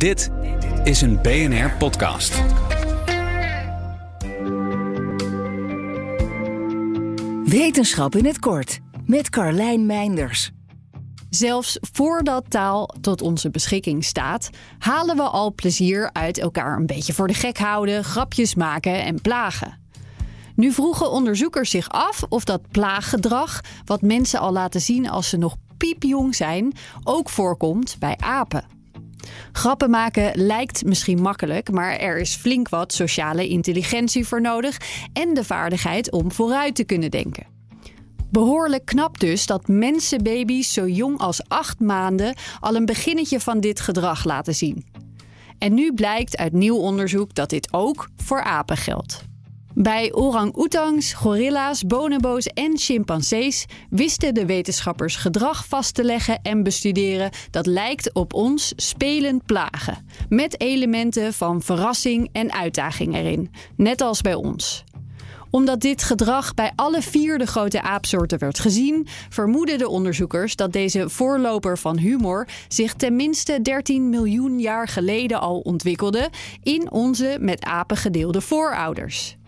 Dit is een BNR podcast. Wetenschap in het kort met Carlijn Meinders. Zelfs voordat taal tot onze beschikking staat, halen we al plezier uit elkaar een beetje voor de gek houden, grapjes maken en plagen. Nu vroegen onderzoekers zich af of dat plaaggedrag, wat mensen al laten zien als ze nog piepjong zijn, ook voorkomt bij apen. Grappen maken lijkt misschien makkelijk, maar er is flink wat sociale intelligentie voor nodig en de vaardigheid om vooruit te kunnen denken. Behoorlijk knap dus dat mensenbaby's zo jong als acht maanden al een beginnetje van dit gedrag laten zien. En nu blijkt uit nieuw onderzoek dat dit ook voor apen geldt. Bij orang-oetangs, gorilla's, bonobo's en chimpansees wisten de wetenschappers gedrag vast te leggen en bestuderen dat lijkt op ons spelend plagen, met elementen van verrassing en uitdaging erin, net als bij ons omdat dit gedrag bij alle vier de grote aapsoorten werd gezien, vermoeden de onderzoekers dat deze voorloper van humor zich tenminste 13 miljoen jaar geleden al ontwikkelde in onze met apen gedeelde voorouders.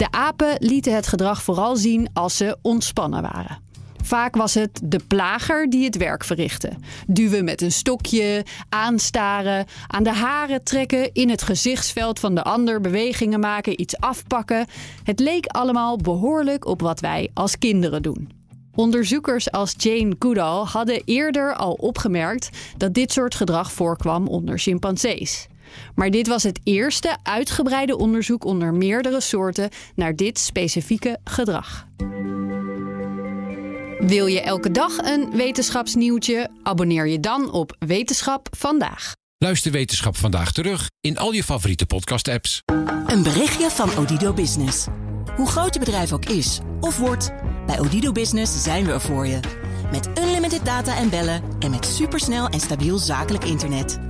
De apen lieten het gedrag vooral zien als ze ontspannen waren. Vaak was het de plager die het werk verrichtte. Duwen met een stokje, aanstaren, aan de haren trekken, in het gezichtsveld van de ander bewegingen maken, iets afpakken. Het leek allemaal behoorlijk op wat wij als kinderen doen. Onderzoekers als Jane Goodall hadden eerder al opgemerkt dat dit soort gedrag voorkwam onder chimpansees. Maar dit was het eerste uitgebreide onderzoek onder meerdere soorten naar dit specifieke gedrag. Wil je elke dag een wetenschapsnieuwtje? Abonneer je dan op Wetenschap vandaag. Luister Wetenschap vandaag terug in al je favoriete podcast-apps. Een berichtje van Odido Business. Hoe groot je bedrijf ook is of wordt, bij Odido Business zijn we er voor je. Met unlimited data en bellen en met supersnel en stabiel zakelijk internet.